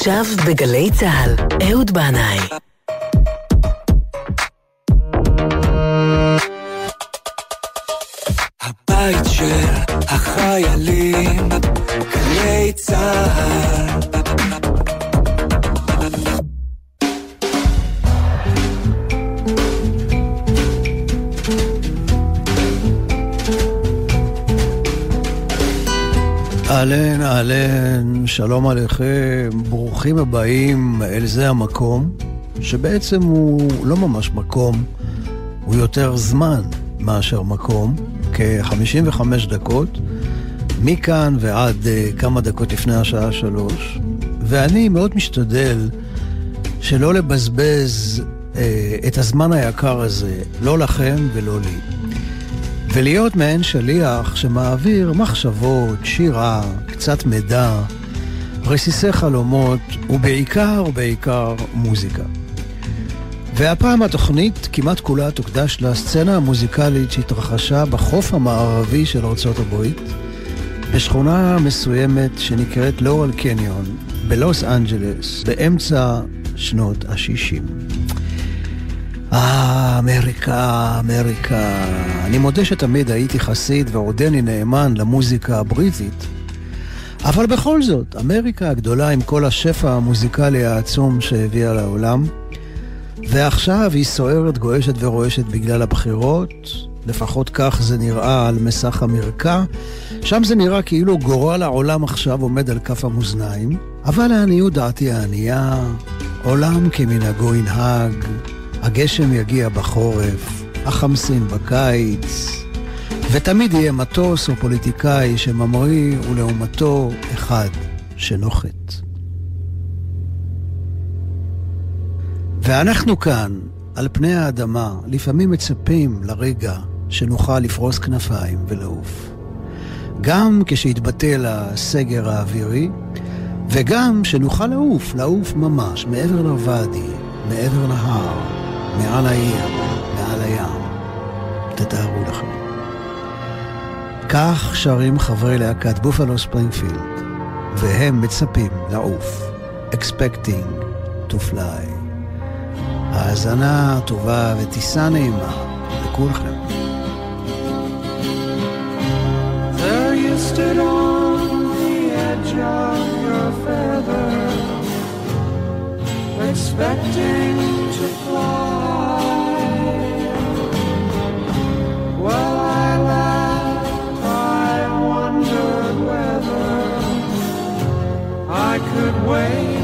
עכשיו בגלי צה"ל, אהוד בנאי. הבית של החיילים, שלום עליכם, ברוכים הבאים אל זה המקום, שבעצם הוא לא ממש מקום, הוא יותר זמן מאשר מקום, כ-55 דקות, מכאן ועד uh, כמה דקות לפני השעה שלוש, ואני מאוד משתדל שלא לבזבז uh, את הזמן היקר הזה, לא לכם ולא לי. ולהיות מעין שליח שמעביר מחשבות, שירה, קצת מידע, רסיסי חלומות, ובעיקר, בעיקר, מוזיקה. והפעם התוכנית כמעט כולה תוקדש לסצנה המוזיקלית שהתרחשה בחוף המערבי של ארצות הברית, בשכונה מסוימת שנקראת לורל קניון, בלוס אנג'לס, באמצע שנות ה-60. אה, אמריקה, אמריקה. אני מודה שתמיד הייתי חסיד ועודני נאמן למוזיקה הבריטית, אבל בכל זאת, אמריקה הגדולה עם כל השפע המוזיקלי העצום שהביאה לעולם, ועכשיו היא סוערת, גועשת ורועשת בגלל הבחירות, לפחות כך זה נראה על מסך המרקע. שם זה נראה כאילו גורל העולם עכשיו עומד על כף המאזניים, אבל לעניות דעתי הענייה, עולם כמנהגו ינהג, הגשם יגיע בחורף, החמסין בקיץ, ותמיד יהיה מטוס או פוליטיקאי שממריא ולעומתו אחד שנוחת. ואנחנו כאן, על פני האדמה, לפעמים מצפים לרגע שנוכל לפרוס כנפיים ולעוף. גם כשיתבטל הסגר האווירי, וגם שנוכל לעוף, לעוף ממש, מעבר לוואדי, מעבר להר, מעל העיר, מעל הים. תתארו לכם. כך שרים חברי להקת בופלו ספרינגפילד, והם מצפים לעוף, expecting to fly. האזנה טובה וטיסה נעימה לכולכם. Expecting to fly. could wait.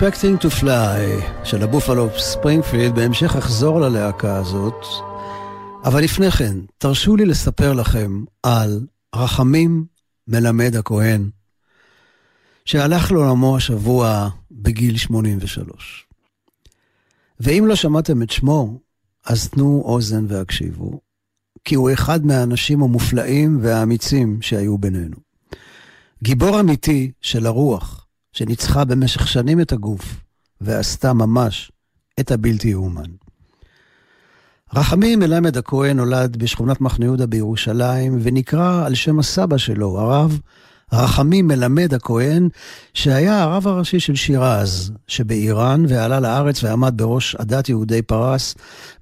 Expecting to Fly של הבופלו ספרינגפילד, בהמשך אחזור ללהקה הזאת, אבל לפני כן, תרשו לי לספר לכם על רחמים מלמד הכהן, שהלך לעולמו השבוע בגיל 83. ואם לא שמעתם את שמו, אז תנו אוזן והקשיבו, כי הוא אחד מהאנשים המופלאים והאמיצים שהיו בינינו. גיבור אמיתי של הרוח, שניצחה במשך שנים את הגוף, ועשתה ממש את הבלתי יאומן. רחמים מלמד הכהן נולד בשכונת מחנה יהודה בירושלים, ונקרא על שם הסבא שלו, הרב רחמים מלמד הכהן, שהיה הרב הראשי של שירז שבאיראן, ועלה לארץ ועמד בראש עדת יהודי פרס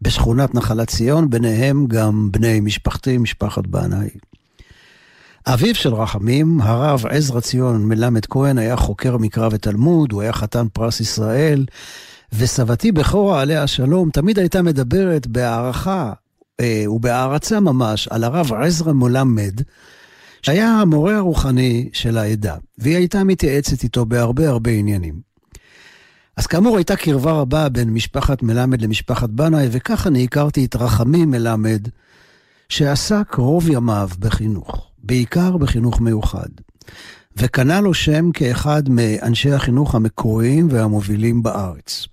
בשכונת נחלת ציון, ביניהם גם בני משפחתי, משפחת בנאי. אביו של רחמים, הרב עזרא ציון מלמד כהן, היה חוקר מקרא ותלמוד, הוא היה חתן פרס ישראל, וסבתי בכורה עליה השלום תמיד הייתה מדברת בהערכה אה, ובהערצה ממש על הרב עזרא מלמד, שהיה המורה הרוחני של העדה, והיא הייתה מתייעצת איתו בהרבה הרבה עניינים. אז כאמור הייתה קרבה רבה בין משפחת מלמד למשפחת בנאי, וכך אני הכרתי את רחמים מלמד, שעסק רוב ימיו בחינוך, בעיקר בחינוך מיוחד, וקנה לו שם כאחד מאנשי החינוך המקוריים והמובילים בארץ.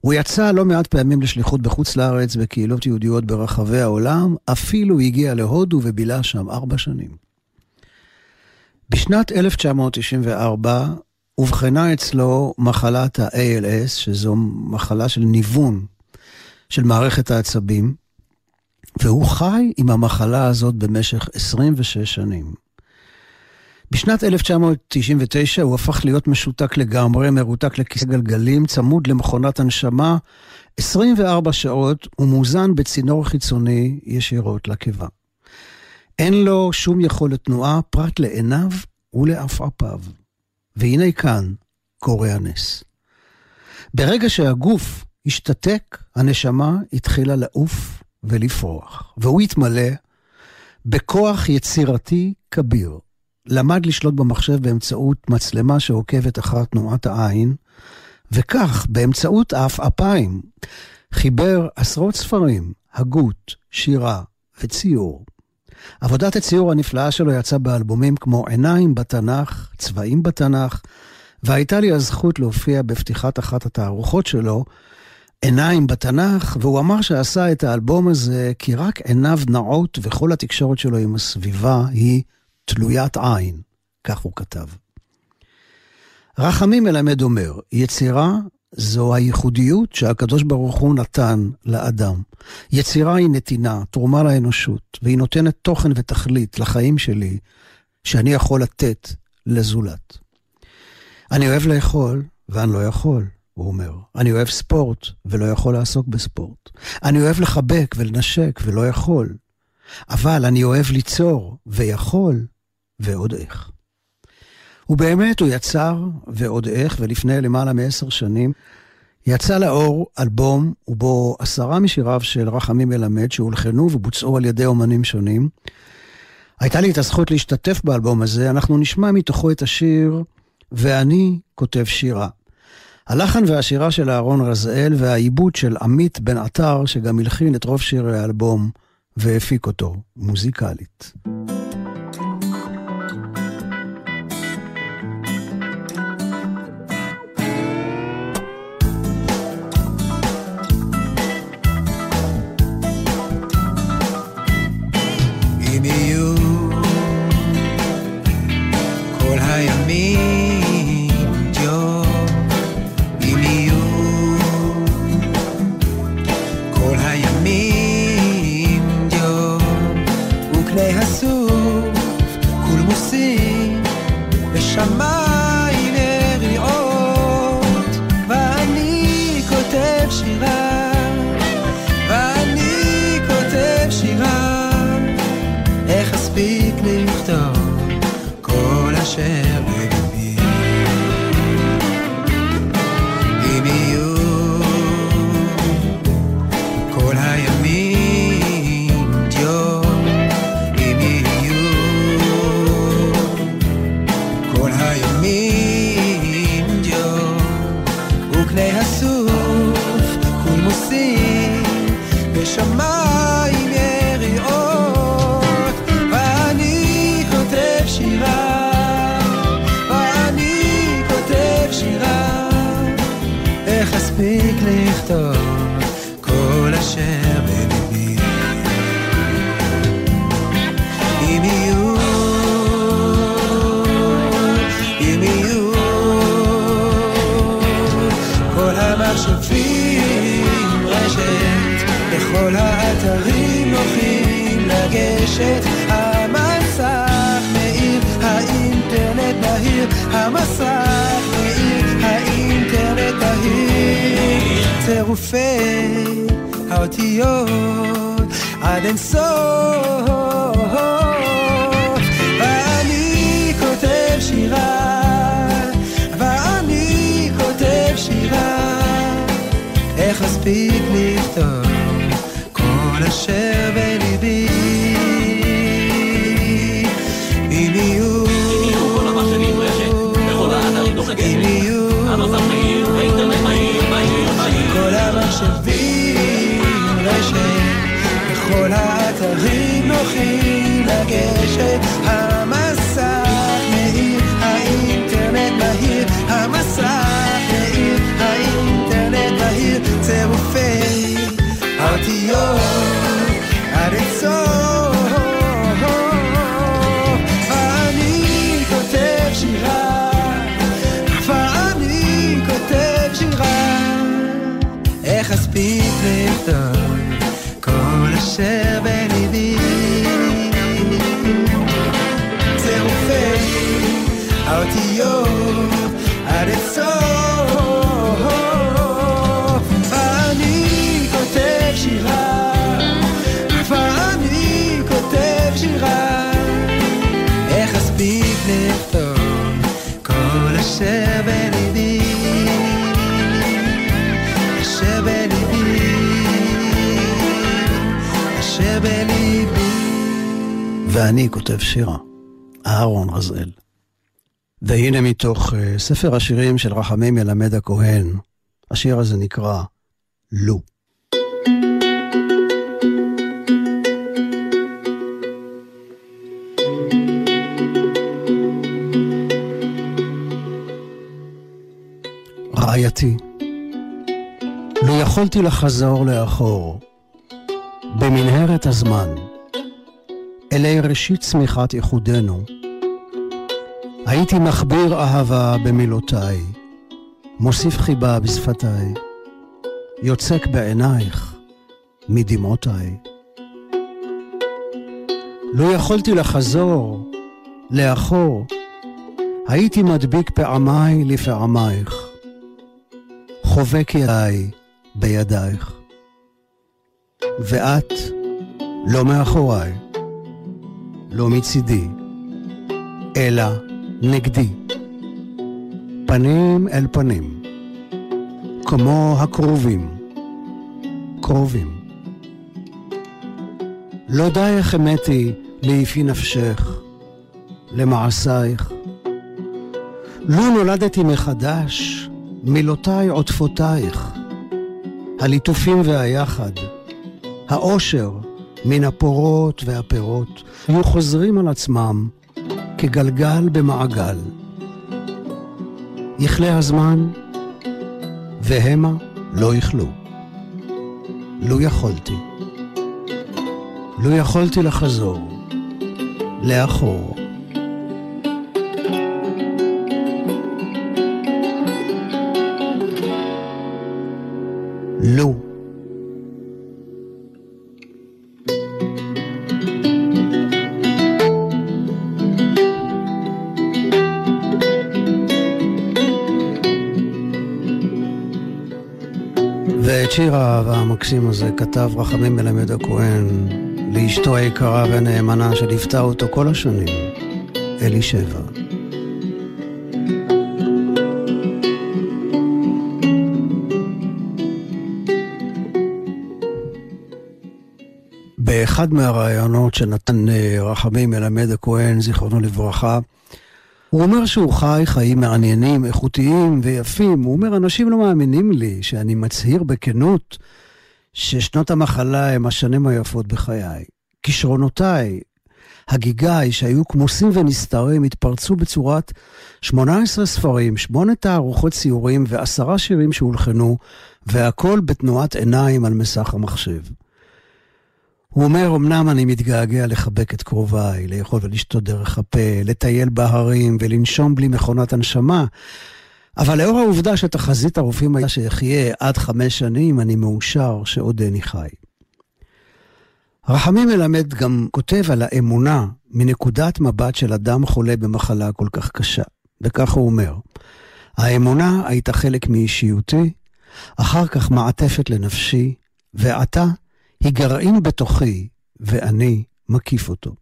הוא יצא לא מעט פעמים לשליחות בחוץ לארץ בקהילות יהודיות ברחבי העולם, אפילו הגיע להודו ובילה שם ארבע שנים. בשנת 1994 אובחנה אצלו מחלת ה-ALS, שזו מחלה של ניוון של מערכת העצבים, והוא חי עם המחלה הזאת במשך 26 שנים. בשנת 1999 הוא הפך להיות משותק לגמרי, מרותק לכיסא גלגלים, צמוד למכונת הנשמה, 24 שעות ומוזן בצינור חיצוני ישירות לקיבה. אין לו שום יכולת תנועה פרט לעיניו ולעפעפיו. והנה כאן קורה הנס. ברגע שהגוף השתתק, הנשמה התחילה לעוף ולפרוח, והוא התמלא בכוח יצירתי כביר. למד לשלוט במחשב באמצעות מצלמה שעוקבת אחר תנועת העין, וכך, באמצעות העפעפיים, חיבר עשרות ספרים, הגות, שירה וציור. עבודת הציור הנפלאה שלו יצאה באלבומים כמו עיניים בתנ"ך, צבעים בתנ"ך, והייתה לי הזכות להופיע בפתיחת אחת התערוכות שלו, עיניים בתנ"ך, והוא אמר שעשה את האלבום הזה כי רק עיניו נעות וכל התקשורת שלו עם הסביבה היא תלוית עין, כך הוא כתב. רחמים מלמד אומר, יצירה זו הייחודיות שהקדוש ברוך הוא נתן לאדם. יצירה היא נתינה, תרומה לאנושות, והיא נותנת תוכן ותכלית לחיים שלי, שאני יכול לתת לזולת. אני אוהב לאכול, ואני לא יכול, הוא אומר. אני אוהב ספורט, ולא יכול לעסוק בספורט. אני אוהב לחבק ולנשק, ולא יכול. אבל אני אוהב ליצור, ויכול, ועוד איך. ובאמת הוא יצר, ועוד איך, ולפני למעלה מעשר שנים, יצא לאור אלבום ובו עשרה משיריו של רחמים מלמד שהולחנו ובוצעו על ידי אומנים שונים. הייתה לי את הזכות להשתתף באלבום הזה, אנחנו נשמע מתוכו את השיר "ואני כותב שירה". הלחן והשירה של אהרון רזאל והעיבוד של עמית בן עטר, שגם הלחין את רוב שירי האלבום והפיק אותו מוזיקלית. המחשבים רשת, בכל האתרים נוחים לגשת, המסך מאיר, האינטרנט בהיר, המסך מאיר, האינטרנט בהיר, צירופי האותיות עד אין סוף, ואני כותב שירה, ואני כותב שירה, איך אספיק לכתוב כל אשר בליבי. אם יהיו, אם יהיו, בכל האתרים נוחים לגשת, ואני כותב שירה, אהרון רזאל. והנה מתוך uh, ספר השירים של רחמי מלמד הכהן, השיר הזה נקרא לו. רעייתי, לו יכולתי לחזור לאחור, במנהרת הזמן, אלי ראשית צמיחת איחודנו, הייתי מחביר אהבה במילותיי, מוסיף חיבה בשפתיי, יוצק בעינייך מדמעותיי. לו יכולתי לחזור לאחור, הייתי מדביק פעמיי לפעמייך, חובק ידיי בידייך. ואת לא מאחוריי, לא מצידי, אלא נגדי. פנים אל פנים, כמו הקרובים, קרובים. לא די החמאתי ליפי נפשך, למעשייך. לו נולדתי מחדש, מילותיי עוטפותייך, הליטופים והיחד, האושר מן הפורות והפירות, היו חוזרים על עצמם כגלגל במעגל. יכלה הזמן, והמה לא יכלו. לו יכולתי. לו יכולתי לחזור, לאחור. לו. שיר האהבה המקסים הזה כתב רחמים מלמד הכהן לאשתו היקרה והנאמנה שליוותה אותו כל השנים, אלישבע. באחד מהראיונות שנתן אה, רחמים מלמד הכהן, זיכרונו לברכה, הוא אומר שהוא חי חיים מעניינים, איכותיים ויפים. הוא אומר, אנשים לא מאמינים לי שאני מצהיר בכנות ששנות המחלה הם השנים היפות בחיי. כישרונותיי, הגיגאי שהיו כמוסים ונסתרים התפרצו בצורת 18 ספרים, שמונה תערוכות ציורים ועשרה שירים שהולחנו, והכל בתנועת עיניים על מסך המחשב. הוא אומר, אמנם אני מתגעגע לחבק את קרוביי, לאכול ולשתות דרך הפה, לטייל בהרים ולנשום בלי מכונת הנשמה, אבל לאור העובדה שתחזית הרופאים הייתה שאחיה עד חמש שנים, אני מאושר שעודני חי. רחמים מלמד גם כותב על האמונה מנקודת מבט של אדם חולה במחלה כל כך קשה. וכך הוא אומר, האמונה הייתה חלק מאישיותי, אחר כך מעטפת לנפשי, ועתה היא גרעין בתוכי, ואני מקיף אותו.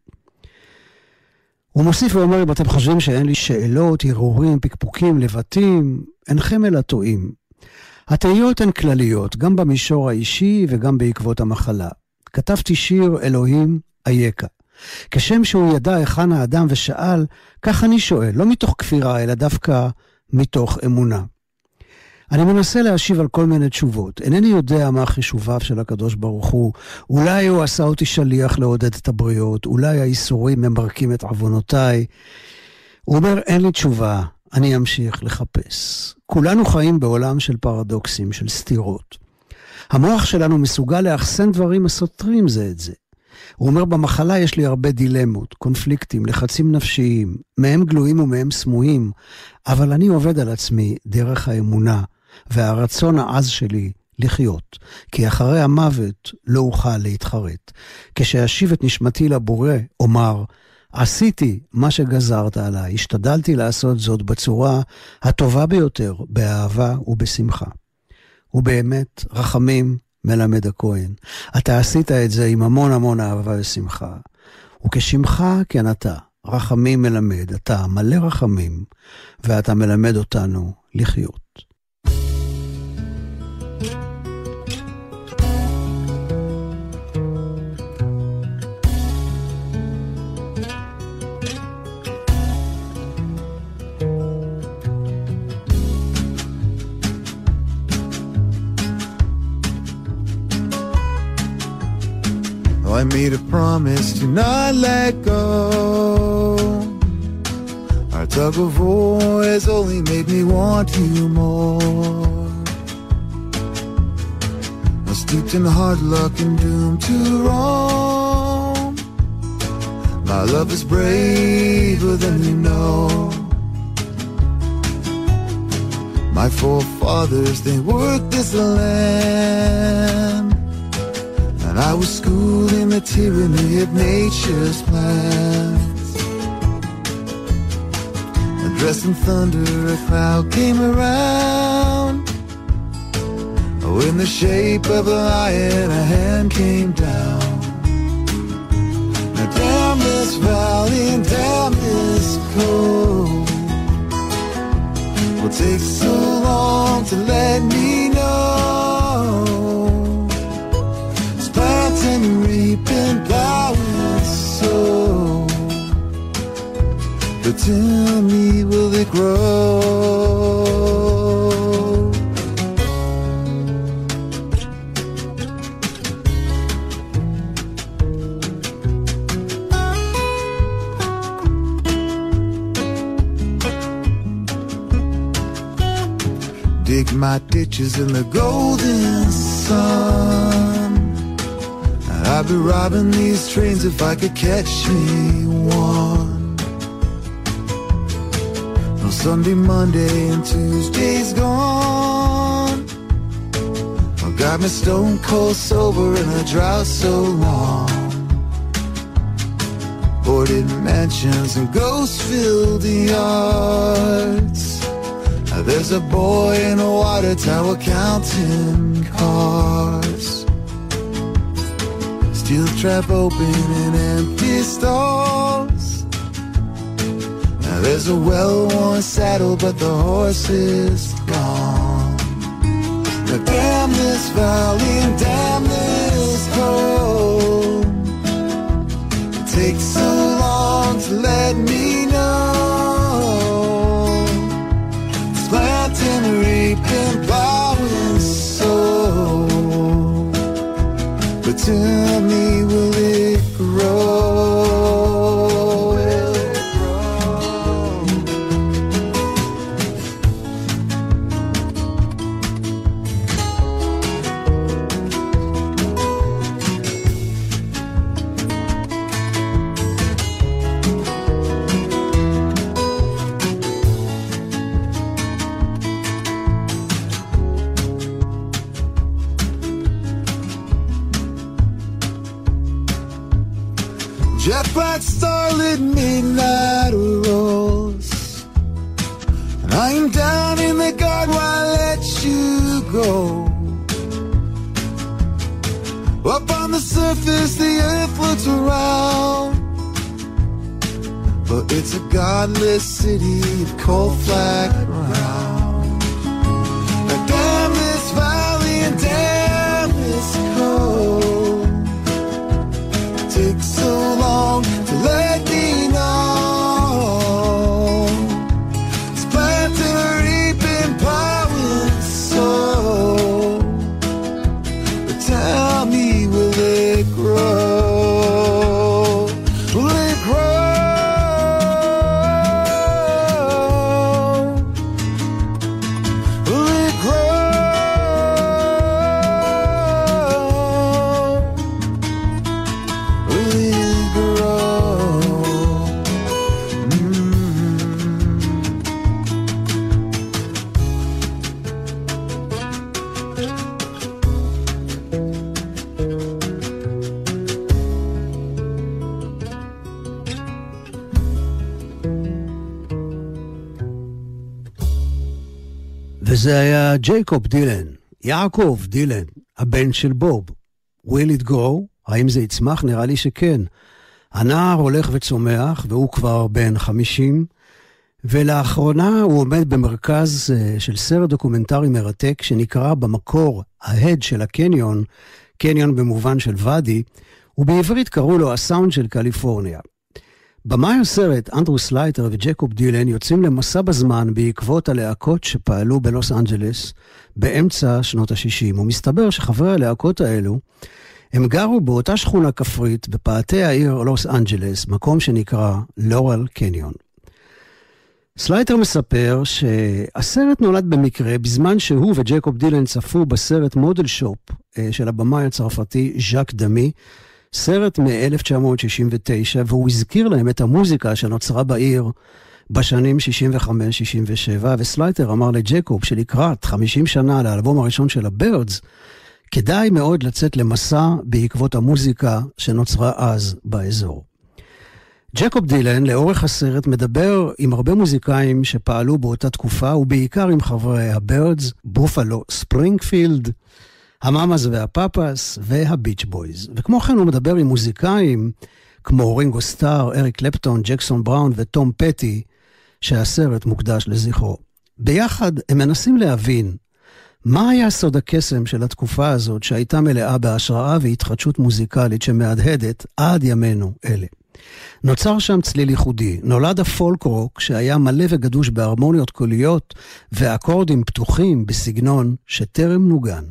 הוא מוסיף ואומר, אם אתם חושבים שאין לי שאלות, הרהורים, פקפוקים, לבטים, אינכם אלא טועים. התהיות הן כלליות, גם במישור האישי וגם בעקבות המחלה. כתבתי שיר אלוהים אייכה. כשם שהוא ידע היכן האדם ושאל, כך אני שואל, לא מתוך כפירה, אלא דווקא מתוך אמונה. אני מנסה להשיב על כל מיני תשובות. אינני יודע מה חישוביו של הקדוש ברוך הוא. אולי הוא עשה אותי שליח לעודד את הבריות, אולי האיסורים ממרקים את עוונותיי. הוא אומר, אין לי תשובה, אני אמשיך לחפש. כולנו חיים בעולם של פרדוקסים, של סתירות. המוח שלנו מסוגל לאחסן דברים הסותרים זה את זה. הוא אומר, במחלה יש לי הרבה דילמות, קונפליקטים, לחצים נפשיים, מהם גלויים ומהם סמויים, אבל אני עובד על עצמי דרך האמונה, והרצון העז שלי לחיות, כי אחרי המוות לא אוכל להתחרט. כשאשיב את נשמתי לבורא, אומר, עשיתי מה שגזרת עליי, השתדלתי לעשות זאת בצורה הטובה ביותר, באהבה ובשמחה. ובאמת, רחמים מלמד הכהן. אתה עשית את זה עם המון המון אהבה ושמחה. וכשמך כן אתה, רחמים מלמד, אתה מלא רחמים, ואתה מלמד אותנו לחיות. I made a promise to not let go. Our tug of war has only made me want you more. I'm steeped in hard luck and doomed to roam. My love is braver than you know. My forefathers, they worked this land. I was schooled in the tyranny of nature's plans. In thunder, a cloud came around. Oh, in the shape of a lion, a hand came down. Now damn this valley and damn this cold. Will take so long to let me know reaping thou sow. But tell me, will it grow? Dig my ditches in the golden sun. I'd be robbing these trains if I could catch me one. No Sunday, Monday, and Tuesday's gone. I got me stone cold sober in a drought so long. Boarded mansions and ghost-filled yards. Now There's a boy in a water tower counting cars. Steel trap open and empty stalls. Now there's a well-worn saddle, but the horse is gone. Now damn this valley and damn this cold. It takes so long to let me know. Planting, reaping, plowing, sow. But tell surface, the earth looks around. But it's a godless city of cold flat ג'ייקוב דילן, יעקב דילן, הבן של בוב. will it grow? האם זה יצמח? נראה לי שכן. הנער הולך וצומח, והוא כבר בן 50, ולאחרונה הוא עומד במרכז אה, של סרט דוקומנטרי מרתק שנקרא במקור ההד של הקניון, קניון במובן של ואדי, ובעברית קראו לו הסאונד של קליפורניה. במאי הסרט, אנדרו סלייטר וג'קוב דילן יוצאים למסע בזמן בעקבות הלהקות שפעלו בלוס אנג'לס באמצע שנות ה-60, ומסתבר שחברי הלהקות האלו, הם גרו באותה שכונה כפרית בפאתי העיר לוס אנג'לס, מקום שנקרא לורל קניון. סלייטר מספר שהסרט נולד במקרה בזמן שהוא וג'קוב דילן צפו בסרט Model Shop אה, של הבמאי הצרפתי ז'אק דמי, סרט מ-1969, והוא הזכיר להם את המוזיקה שנוצרה בעיר בשנים 65-67, וסלייטר אמר לג'קוב שלקראת 50 שנה לאלבום הראשון של הבירדס, כדאי מאוד לצאת למסע בעקבות המוזיקה שנוצרה אז באזור. ג'קוב דילן לאורך הסרט מדבר עם הרבה מוזיקאים שפעלו באותה תקופה, ובעיקר עם חברי הבירדס, בופלו ספרינגפילד, המאמאס והפאפאס והביץ' בויז. וכמו כן הוא מדבר עם מוזיקאים כמו רינגו סטאר, אריק קלפטון, ג'קסון בראון וטום פטי, שהסרט מוקדש לזכרו. ביחד הם מנסים להבין מה היה סוד הקסם של התקופה הזאת שהייתה מלאה בהשראה והתחדשות מוזיקלית שמהדהדת עד ימינו אלה. נוצר שם צליל ייחודי, נולד הפולק רוק שהיה מלא וגדוש בהרמוניות קוליות ואקורדים פתוחים בסגנון שטרם נוגן.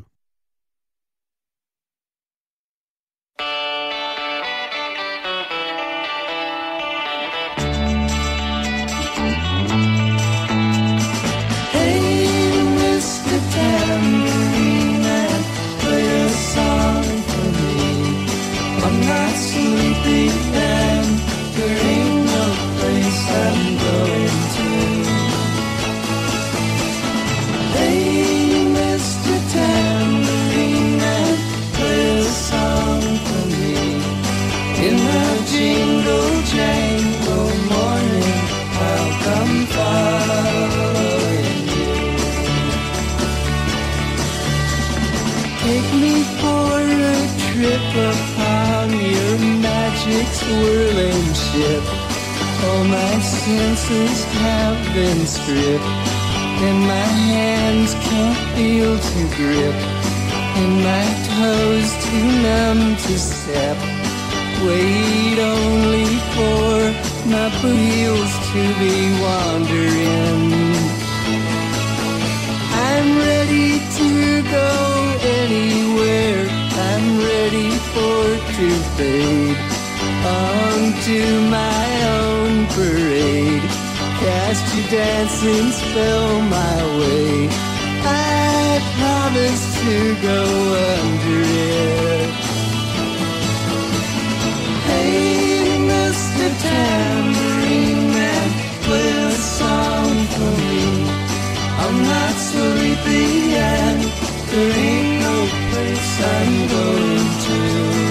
Magic swirling ship. All my senses have been stripped, and my hands can't feel to grip, and my toes too numb to step. Wait only for my wheels to be wandering. I'm ready to go anywhere. I'm ready for to fade onto my own parade. Cast your dancing spell my way. I promise to go under it. Hey, Mr. Tambourine Man, play a song for me. I'm not sleepy and there ain't no place I'm going to.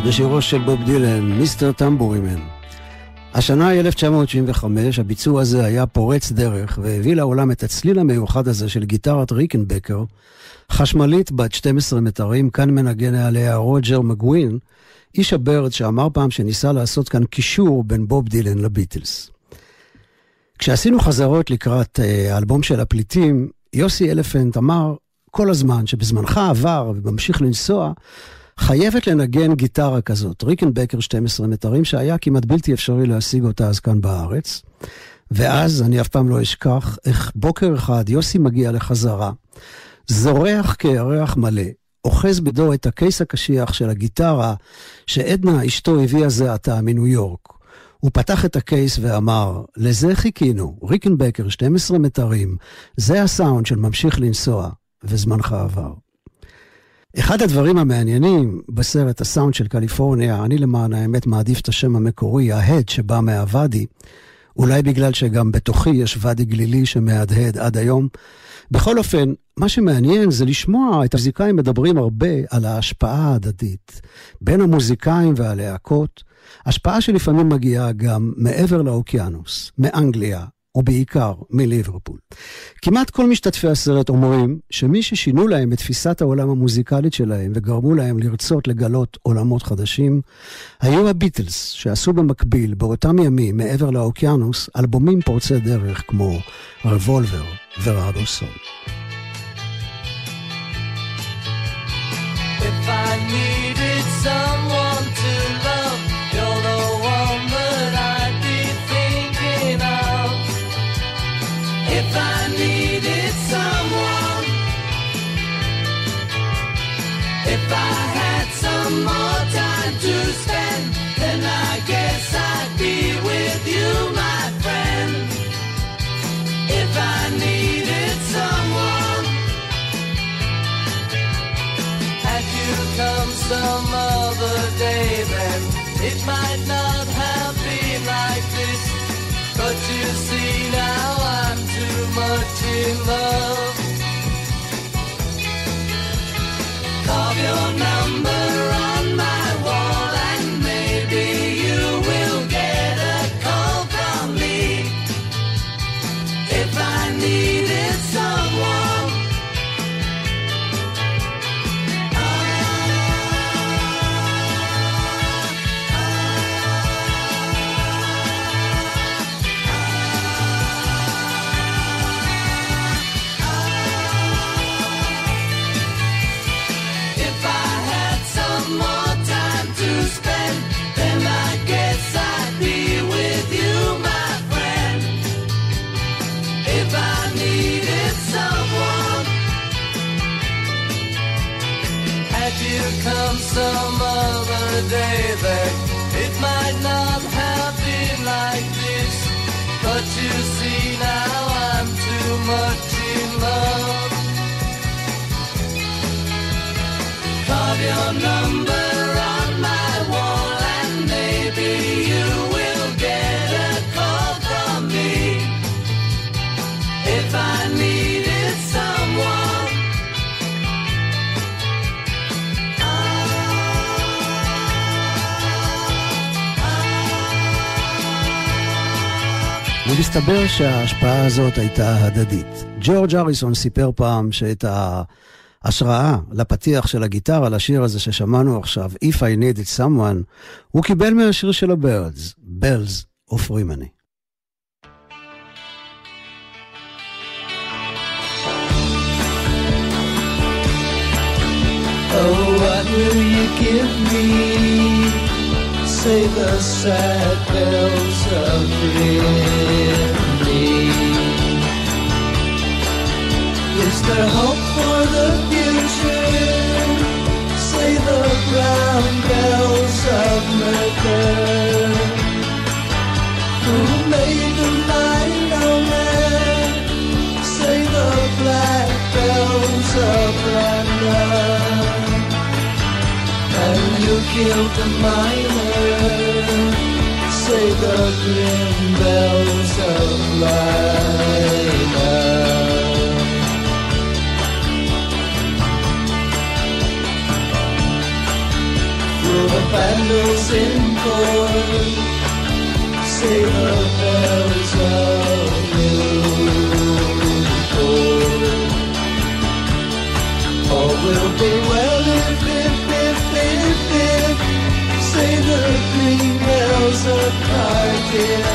בשירו של בוב דילן, מיסטר טמבורימן. השנה היא 1975, הביצוע הזה היה פורץ דרך והביא לעולם את הצליל המיוחד הזה של גיטרת ריקנבקר, חשמלית בת 12 מטרים, כאן מנגן עליה רוג'ר מגווין, איש הבירדס שאמר פעם שניסה לעשות כאן קישור בין בוב דילן לביטלס. כשעשינו חזרות לקראת אה, האלבום של הפליטים, יוסי אלפנט אמר כל הזמן שבזמנך עבר וממשיך לנסוע, חייבת לנגן גיטרה כזאת, ריקנבקר 12 מטרים, שהיה כמעט בלתי אפשרי להשיג אותה אז כאן בארץ. ואז, אני אף פעם לא אשכח, איך בוקר אחד יוסי מגיע לחזרה, זורח כירח מלא, אוחז בדו את הקייס הקשיח של הגיטרה שעדנה אשתו הביאה זה עתה מניו יורק. הוא פתח את הקייס ואמר, לזה חיכינו, ריקנבקר 12 מטרים, זה הסאונד של ממשיך לנסוע, וזמנך עבר. אחד הדברים המעניינים בסרט הסאונד של קליפורניה, אני למען האמת מעדיף את השם המקורי, ההד שבא מהוואדי, אולי בגלל שגם בתוכי יש ואדי גלילי שמהדהד עד היום. בכל אופן, מה שמעניין זה לשמוע את המוזיקאים מדברים הרבה על ההשפעה ההדדית בין המוזיקאים והלהקות, השפעה שלפעמים מגיעה גם מעבר לאוקיינוס, מאנגליה, ובעיקר מליברפול. כמעט כל משתתפי הסרט אומרים שמי ששינו להם את תפיסת העולם המוזיקלית שלהם וגרמו להם לרצות לגלות עולמות חדשים, היו הביטלס, שעשו במקביל, באותם ימים, מעבר לאוקיינוס, אלבומים פורצי דרך כמו רבולבר ורדו סול. If I needed to spend, then I guess I'd be with you, my friend. If I needed someone, had you come some other day, then it might not have been like this. But you see now I'm too much in love. ומסתבר שההשפעה הזאת הייתה הדדית. ג'ורג' אריסון סיפר פעם שאת ההשראה לפתיח של הגיטרה לשיר הזה ששמענו עכשיו, If I Needed Someone, הוא קיבל מהשיר של הבירדס, Bells of Rimini. Oh, what will you give me? Say the sad bells of Rimini. Is there hope for the brown bells of murder Who made the night on air? Say the black bells of London. And you killed the miner. Say the grim bells of life Silver bundles in gold, silver bells of new gold. All will be well if, if, if, if, if, say the green bells of Cardiff.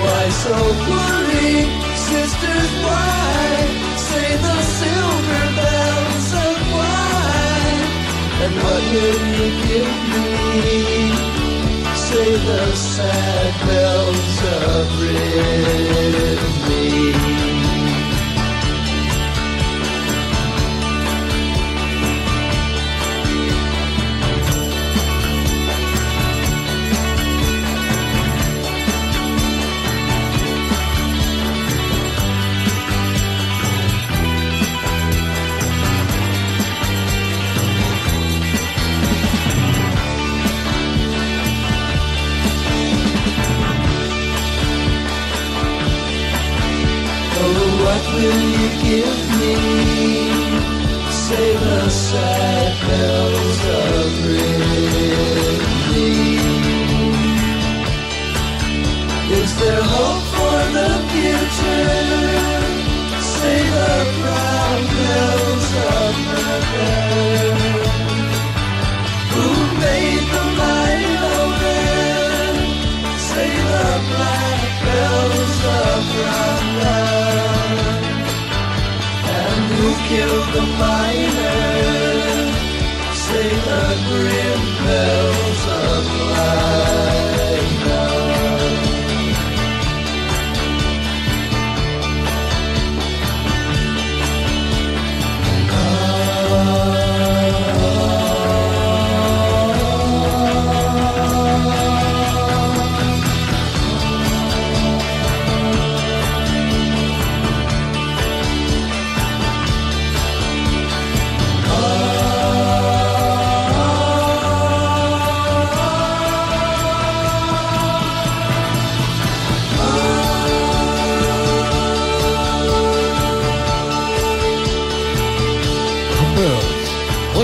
Why so worried, sisters, why? Say the silver and what will you give me? Say the sad bells of Rimini.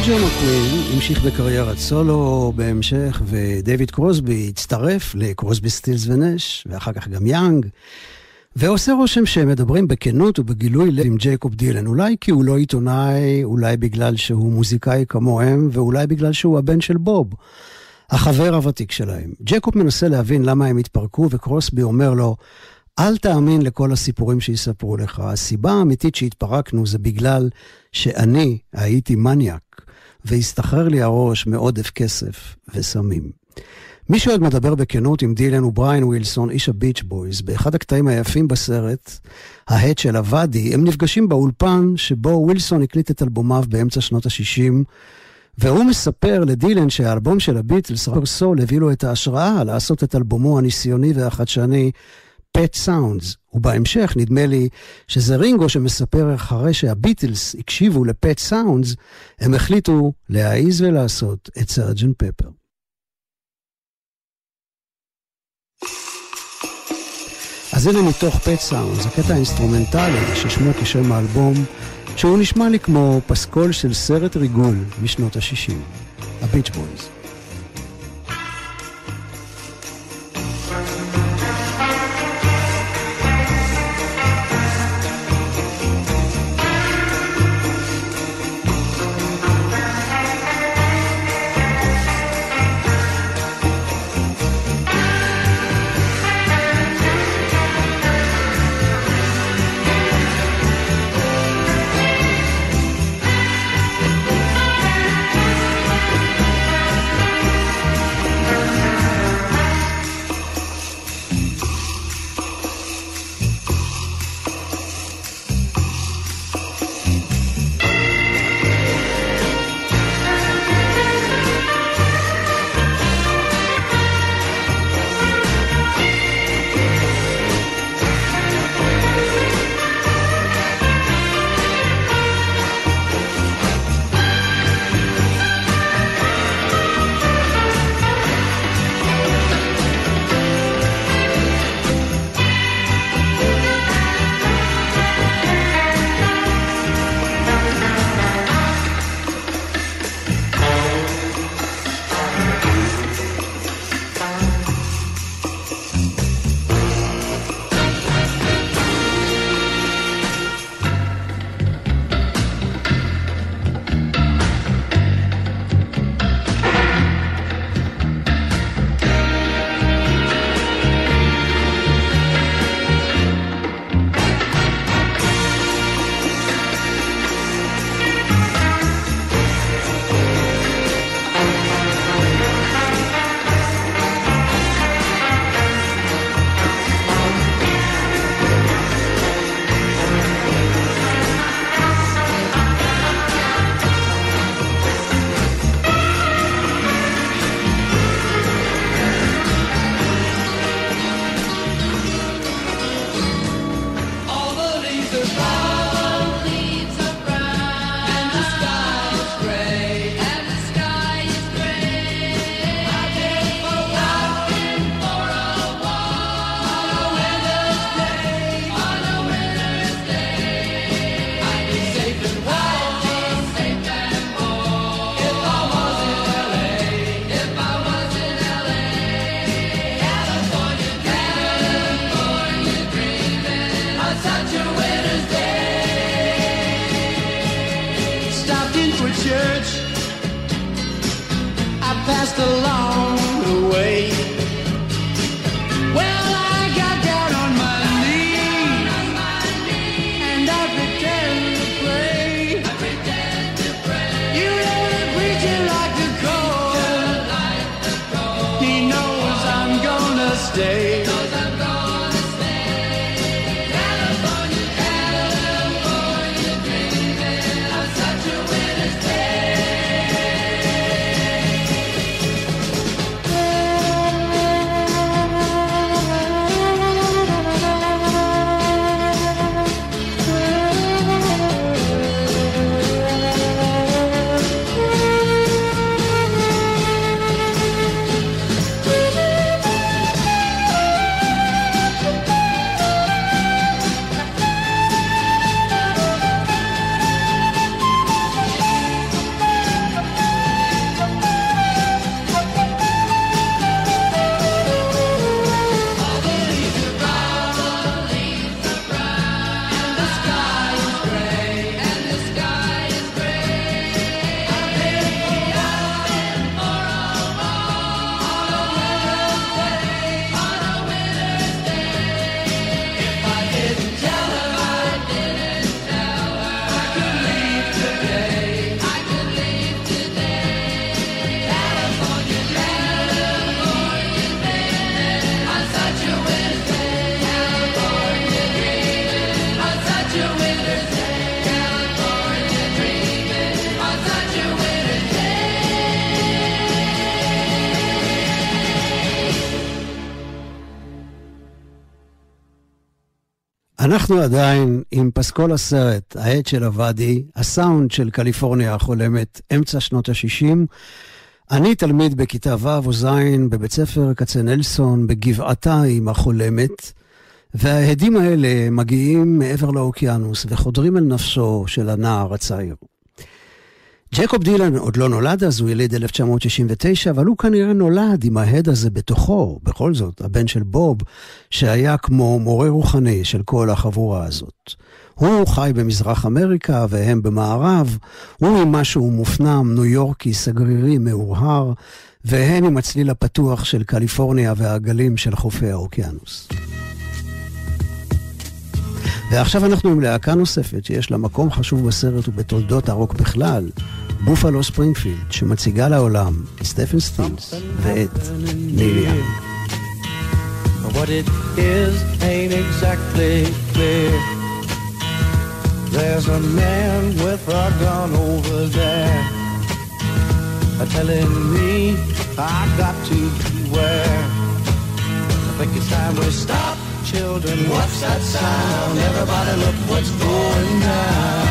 רוג'ר מקווין המשיך בקריירת סולו בהמשך, ודייוויד קרוסבי הצטרף לקרוסבי סטילס ונש, ואחר כך גם יאנג. ועושה רושם שהם מדברים בכנות ובגילוי לב עם ג'ייקוב דילן, אולי כי הוא לא עיתונאי, אולי בגלל שהוא מוזיקאי כמוהם, ואולי בגלל שהוא הבן של בוב, החבר הוותיק שלהם. ג'ייקוב מנסה להבין למה הם התפרקו, וקרוסבי אומר לו, אל תאמין לכל הסיפורים שיספרו לך. הסיבה האמיתית שהתפרקנו זה בגלל שאני הייתי מניאק, והסתחרר לי הראש מעודף כסף וסמים. מי שעוד מדבר בכנות עם דילן הוא בריין ווילסון, איש הביץ' בויז. באחד הקטעים היפים בסרט, ההד של הוואדי, הם נפגשים באולפן שבו ווילסון הקליט את אלבומיו באמצע שנות ה-60, והוא מספר לדילן שהאלבום של הביטלס, Rubber Soul, הביא לו את ההשראה לעשות את אלבומו הניסיוני והחדשני, Pet Sounds. ובהמשך נדמה לי שזה רינגו שמספר אחרי שהביטלס הקשיבו ל Pet Sounds, הם החליטו להעיז ולעשות את Sergeant Pepper. אז הנה מתוך Pet Sounds, הקטע האינסטרומנטלי ששמו כשם האלבום, שהוא נשמע לי כמו פסקול של סרט ריגול משנות ה-60, הביץ' בויז. אנחנו עדיין עם פסקול הסרט, העט של הוואדי, הסאונד של קליפורניה החולמת, אמצע שנות ה-60. אני תלמיד בכיתה ו' או ז' בבית ספר כצנלסון בגבעתיים החולמת, וההדים האלה מגיעים מעבר לאוקיינוס וחודרים אל נפשו של הנער הצעיר. ג'קוב דילן עוד לא נולד אז, הוא יליד 1969, אבל הוא כנראה נולד עם ההד הזה בתוכו, בכל זאת, הבן של בוב, שהיה כמו מורה רוחני של כל החבורה הזאת. הוא חי במזרח אמריקה והם במערב, הוא עם משהו מופנם, ניו יורקי, סגרירי, מאוהר, והן עם הצליל הפתוח של קליפורניה והגלים של חופי האוקיינוס. ועכשיו אנחנו עם להקה נוספת שיש לה מקום חשוב בסרט ובתולדות הרוק בכלל, בופלו ספרינגפילד, שמציגה לעולם את סטפן סטילס ואת ניל יאנג. What it is ain't exactly clear. There's a man with a gun over there telling me I got to beware. I think it's time we stop, children. What's that sound? Everybody look what's going down.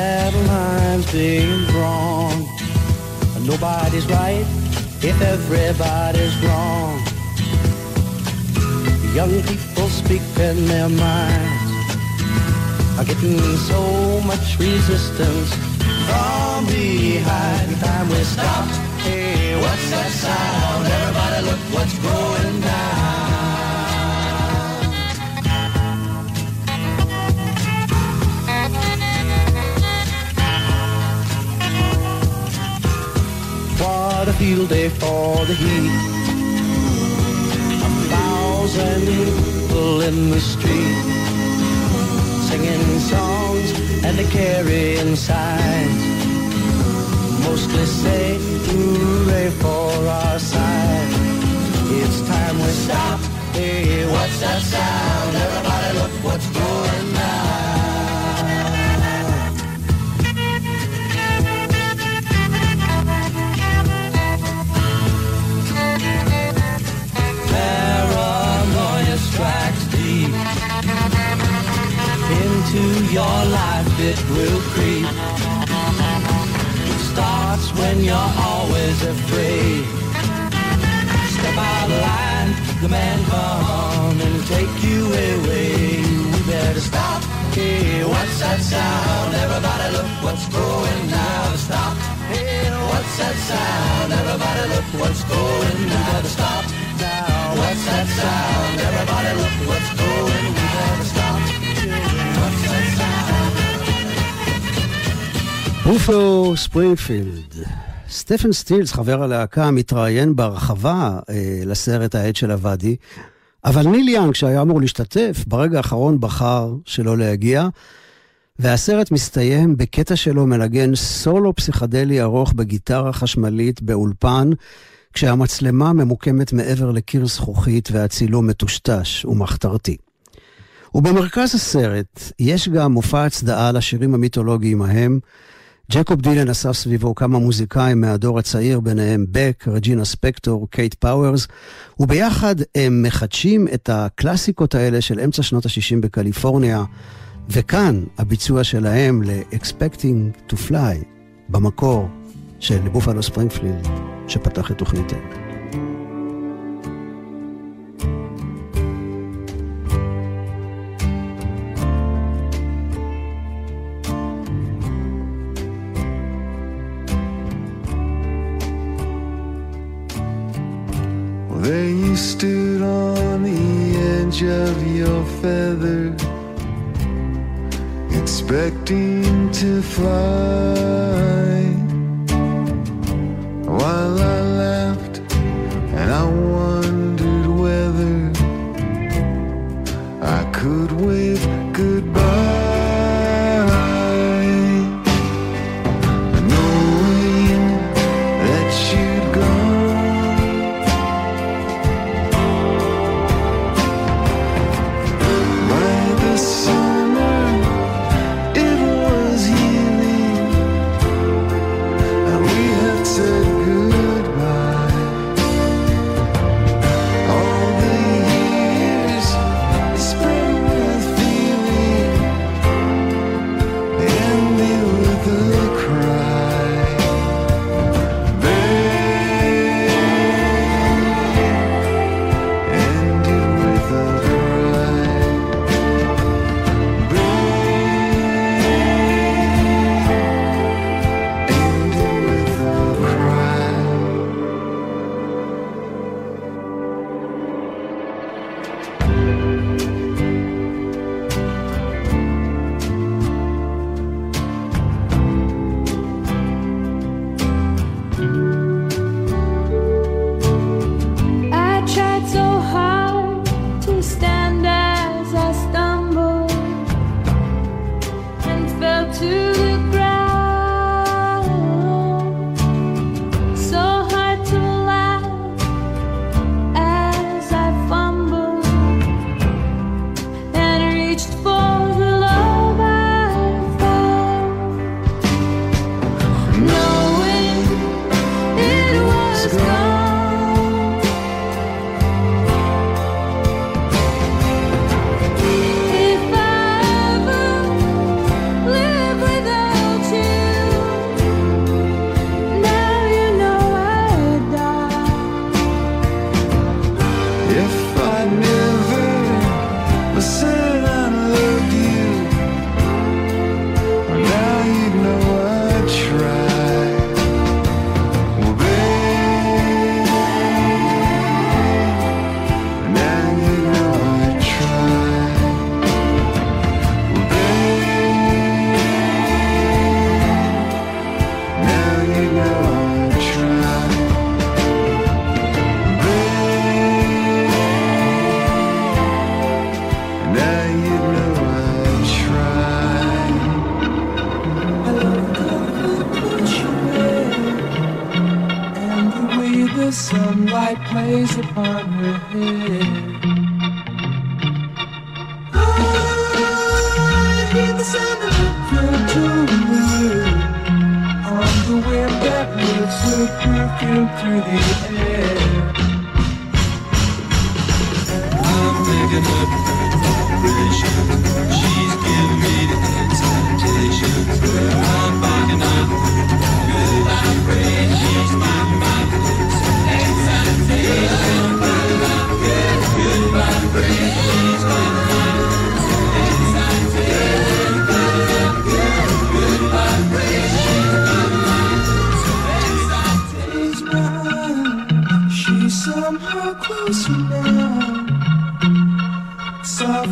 battle lines being drawn. Nobody's right if everybody's wrong. Young people speaking their minds are getting so much resistance from behind. Time we stopped. Hey, what's that sound? Everybody look what's going down. What a field day for the heat. A thousand people in the street singing songs and they carrying signs. Mostly say hooray for our side. It's time we stop. Hey, what's that sound? It will creep. It starts when you're always afraid. Step out of line, the man come and take you away. We better stop. Hey, what's that sound? Everybody look what's going down. Stop. Hey, what's that sound? Everybody look what's going down. Stop now. what's that sound? Everybody look what's בופלו ספרינגפילד. סטפן סטילס, חבר הלהקה, מתראיין בהרחבה אה, לסרט ההד של הוואדי, אבל ניל יאנג, שהיה אמור להשתתף, ברגע האחרון בחר שלא להגיע, והסרט מסתיים בקטע שלו מנגן סולו פסיכדלי ארוך בגיטרה חשמלית באולפן, כשהמצלמה ממוקמת מעבר לקיר זכוכית והצילום מטושטש ומחתרתי. ובמרכז הסרט יש גם מופע הצדעה לשירים המיתולוגיים ההם. ג'קוב דילן אסף סביבו כמה מוזיקאים מהדור הצעיר, ביניהם בק, רג'ינה ספקטור, קאט פאוור, וביחד הם מחדשים את הקלאסיקות האלה של אמצע שנות ה-60 בקליפורניה, וכאן הביצוע שלהם ל-Expecting to Fly, במקור של בופלו ספרינגפילד, שפתח את תוכניתנו. Well, there you stood on the edge of your feather, expecting to fly. While I laughed and I wondered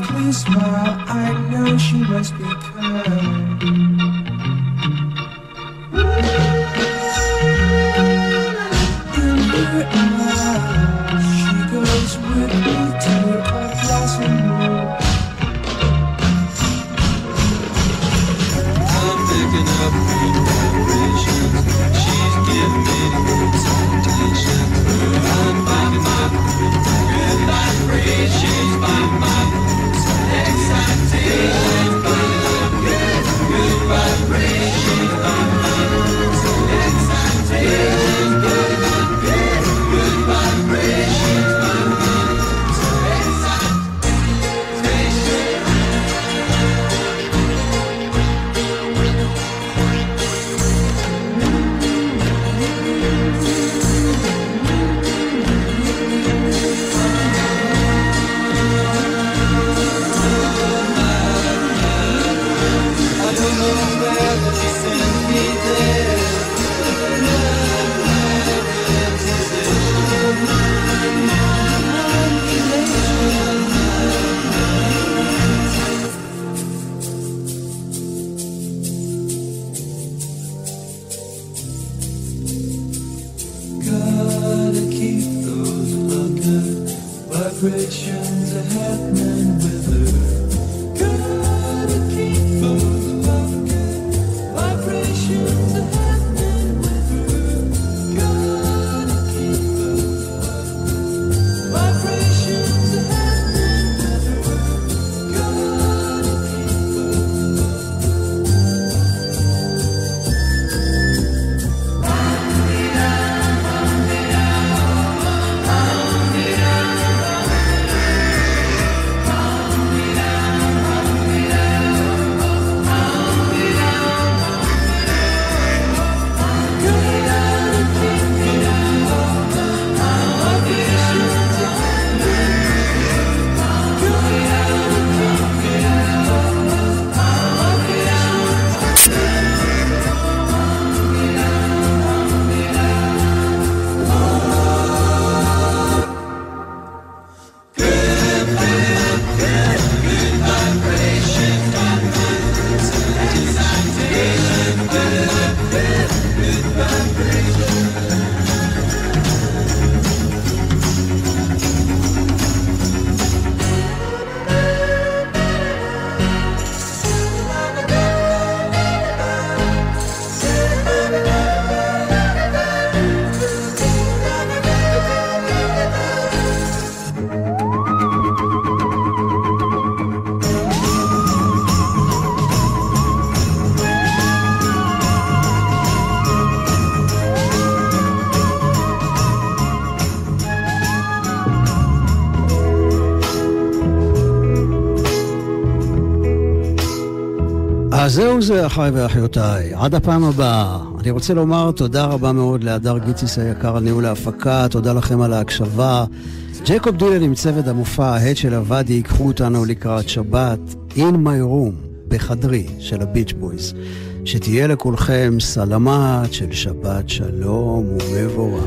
Please smile, I know she must be kind. Vibrations are happening אז זהו זה, אחיי ואחיותיי. עד הפעם הבאה. אני רוצה לומר תודה רבה מאוד להדר גיציס היקר על ניהול ההפקה, תודה לכם על ההקשבה. ג'ייקוב דילן עם צוות המופע ההד של הוואדי ייקחו אותנו לקראת שבת, In My Room, בחדרי, של הביץ' בויז. שתהיה לכולכם סלמת של שבת שלום ומבורך.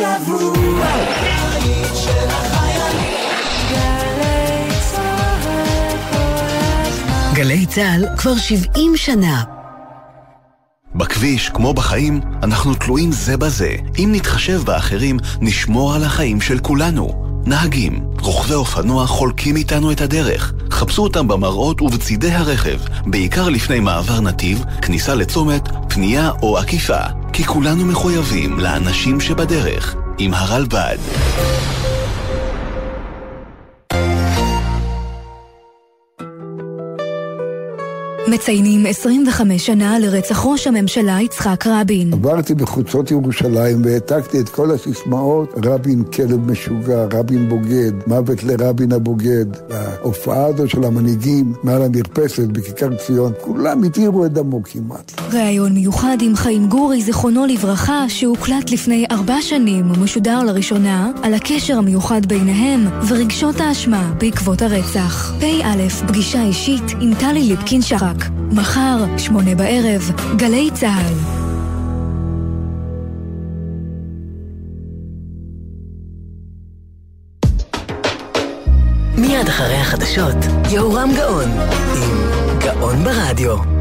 השבוע. גלי צה"ל כבר 70 שנה. בכביש, כמו בחיים, אנחנו תלויים זה בזה. אם נתחשב באחרים, נשמור על החיים של כולנו. נהגים, רוכבי אופנוע חולקים איתנו את הדרך. חפשו אותם במראות ובצידי הרכב, בעיקר לפני מעבר נתיב, כניסה לצומת, פנייה או עקיפה. כי כולנו מחויבים לאנשים שבדרך. עם הרלב"ד. מציינים 25 שנה לרצח ראש הממשלה יצחק רבין. עברתי בחוצות ירושלים והעתקתי את כל הסיסמאות, רבין כלב משוגע, רבין בוגד, מוות לרבין הבוגד. ההופעה הזו של המנהיגים מעל המרפסת בכיכר ציון, כולם התירו את דמו כמעט. ראיון מיוחד עם חיים גורי, זיכרונו לברכה, שהוקלט לפני ארבע שנים ומשודר לראשונה, על הקשר המיוחד ביניהם ורגשות האשמה בעקבות הרצח. פ"א, פגישה אישית עם טלי ליפקין-שרק. מחר, שמונה בערב, גלי צה"ל. מיד אחרי החדשות, יהורם גאון, עם גאון ברדיו.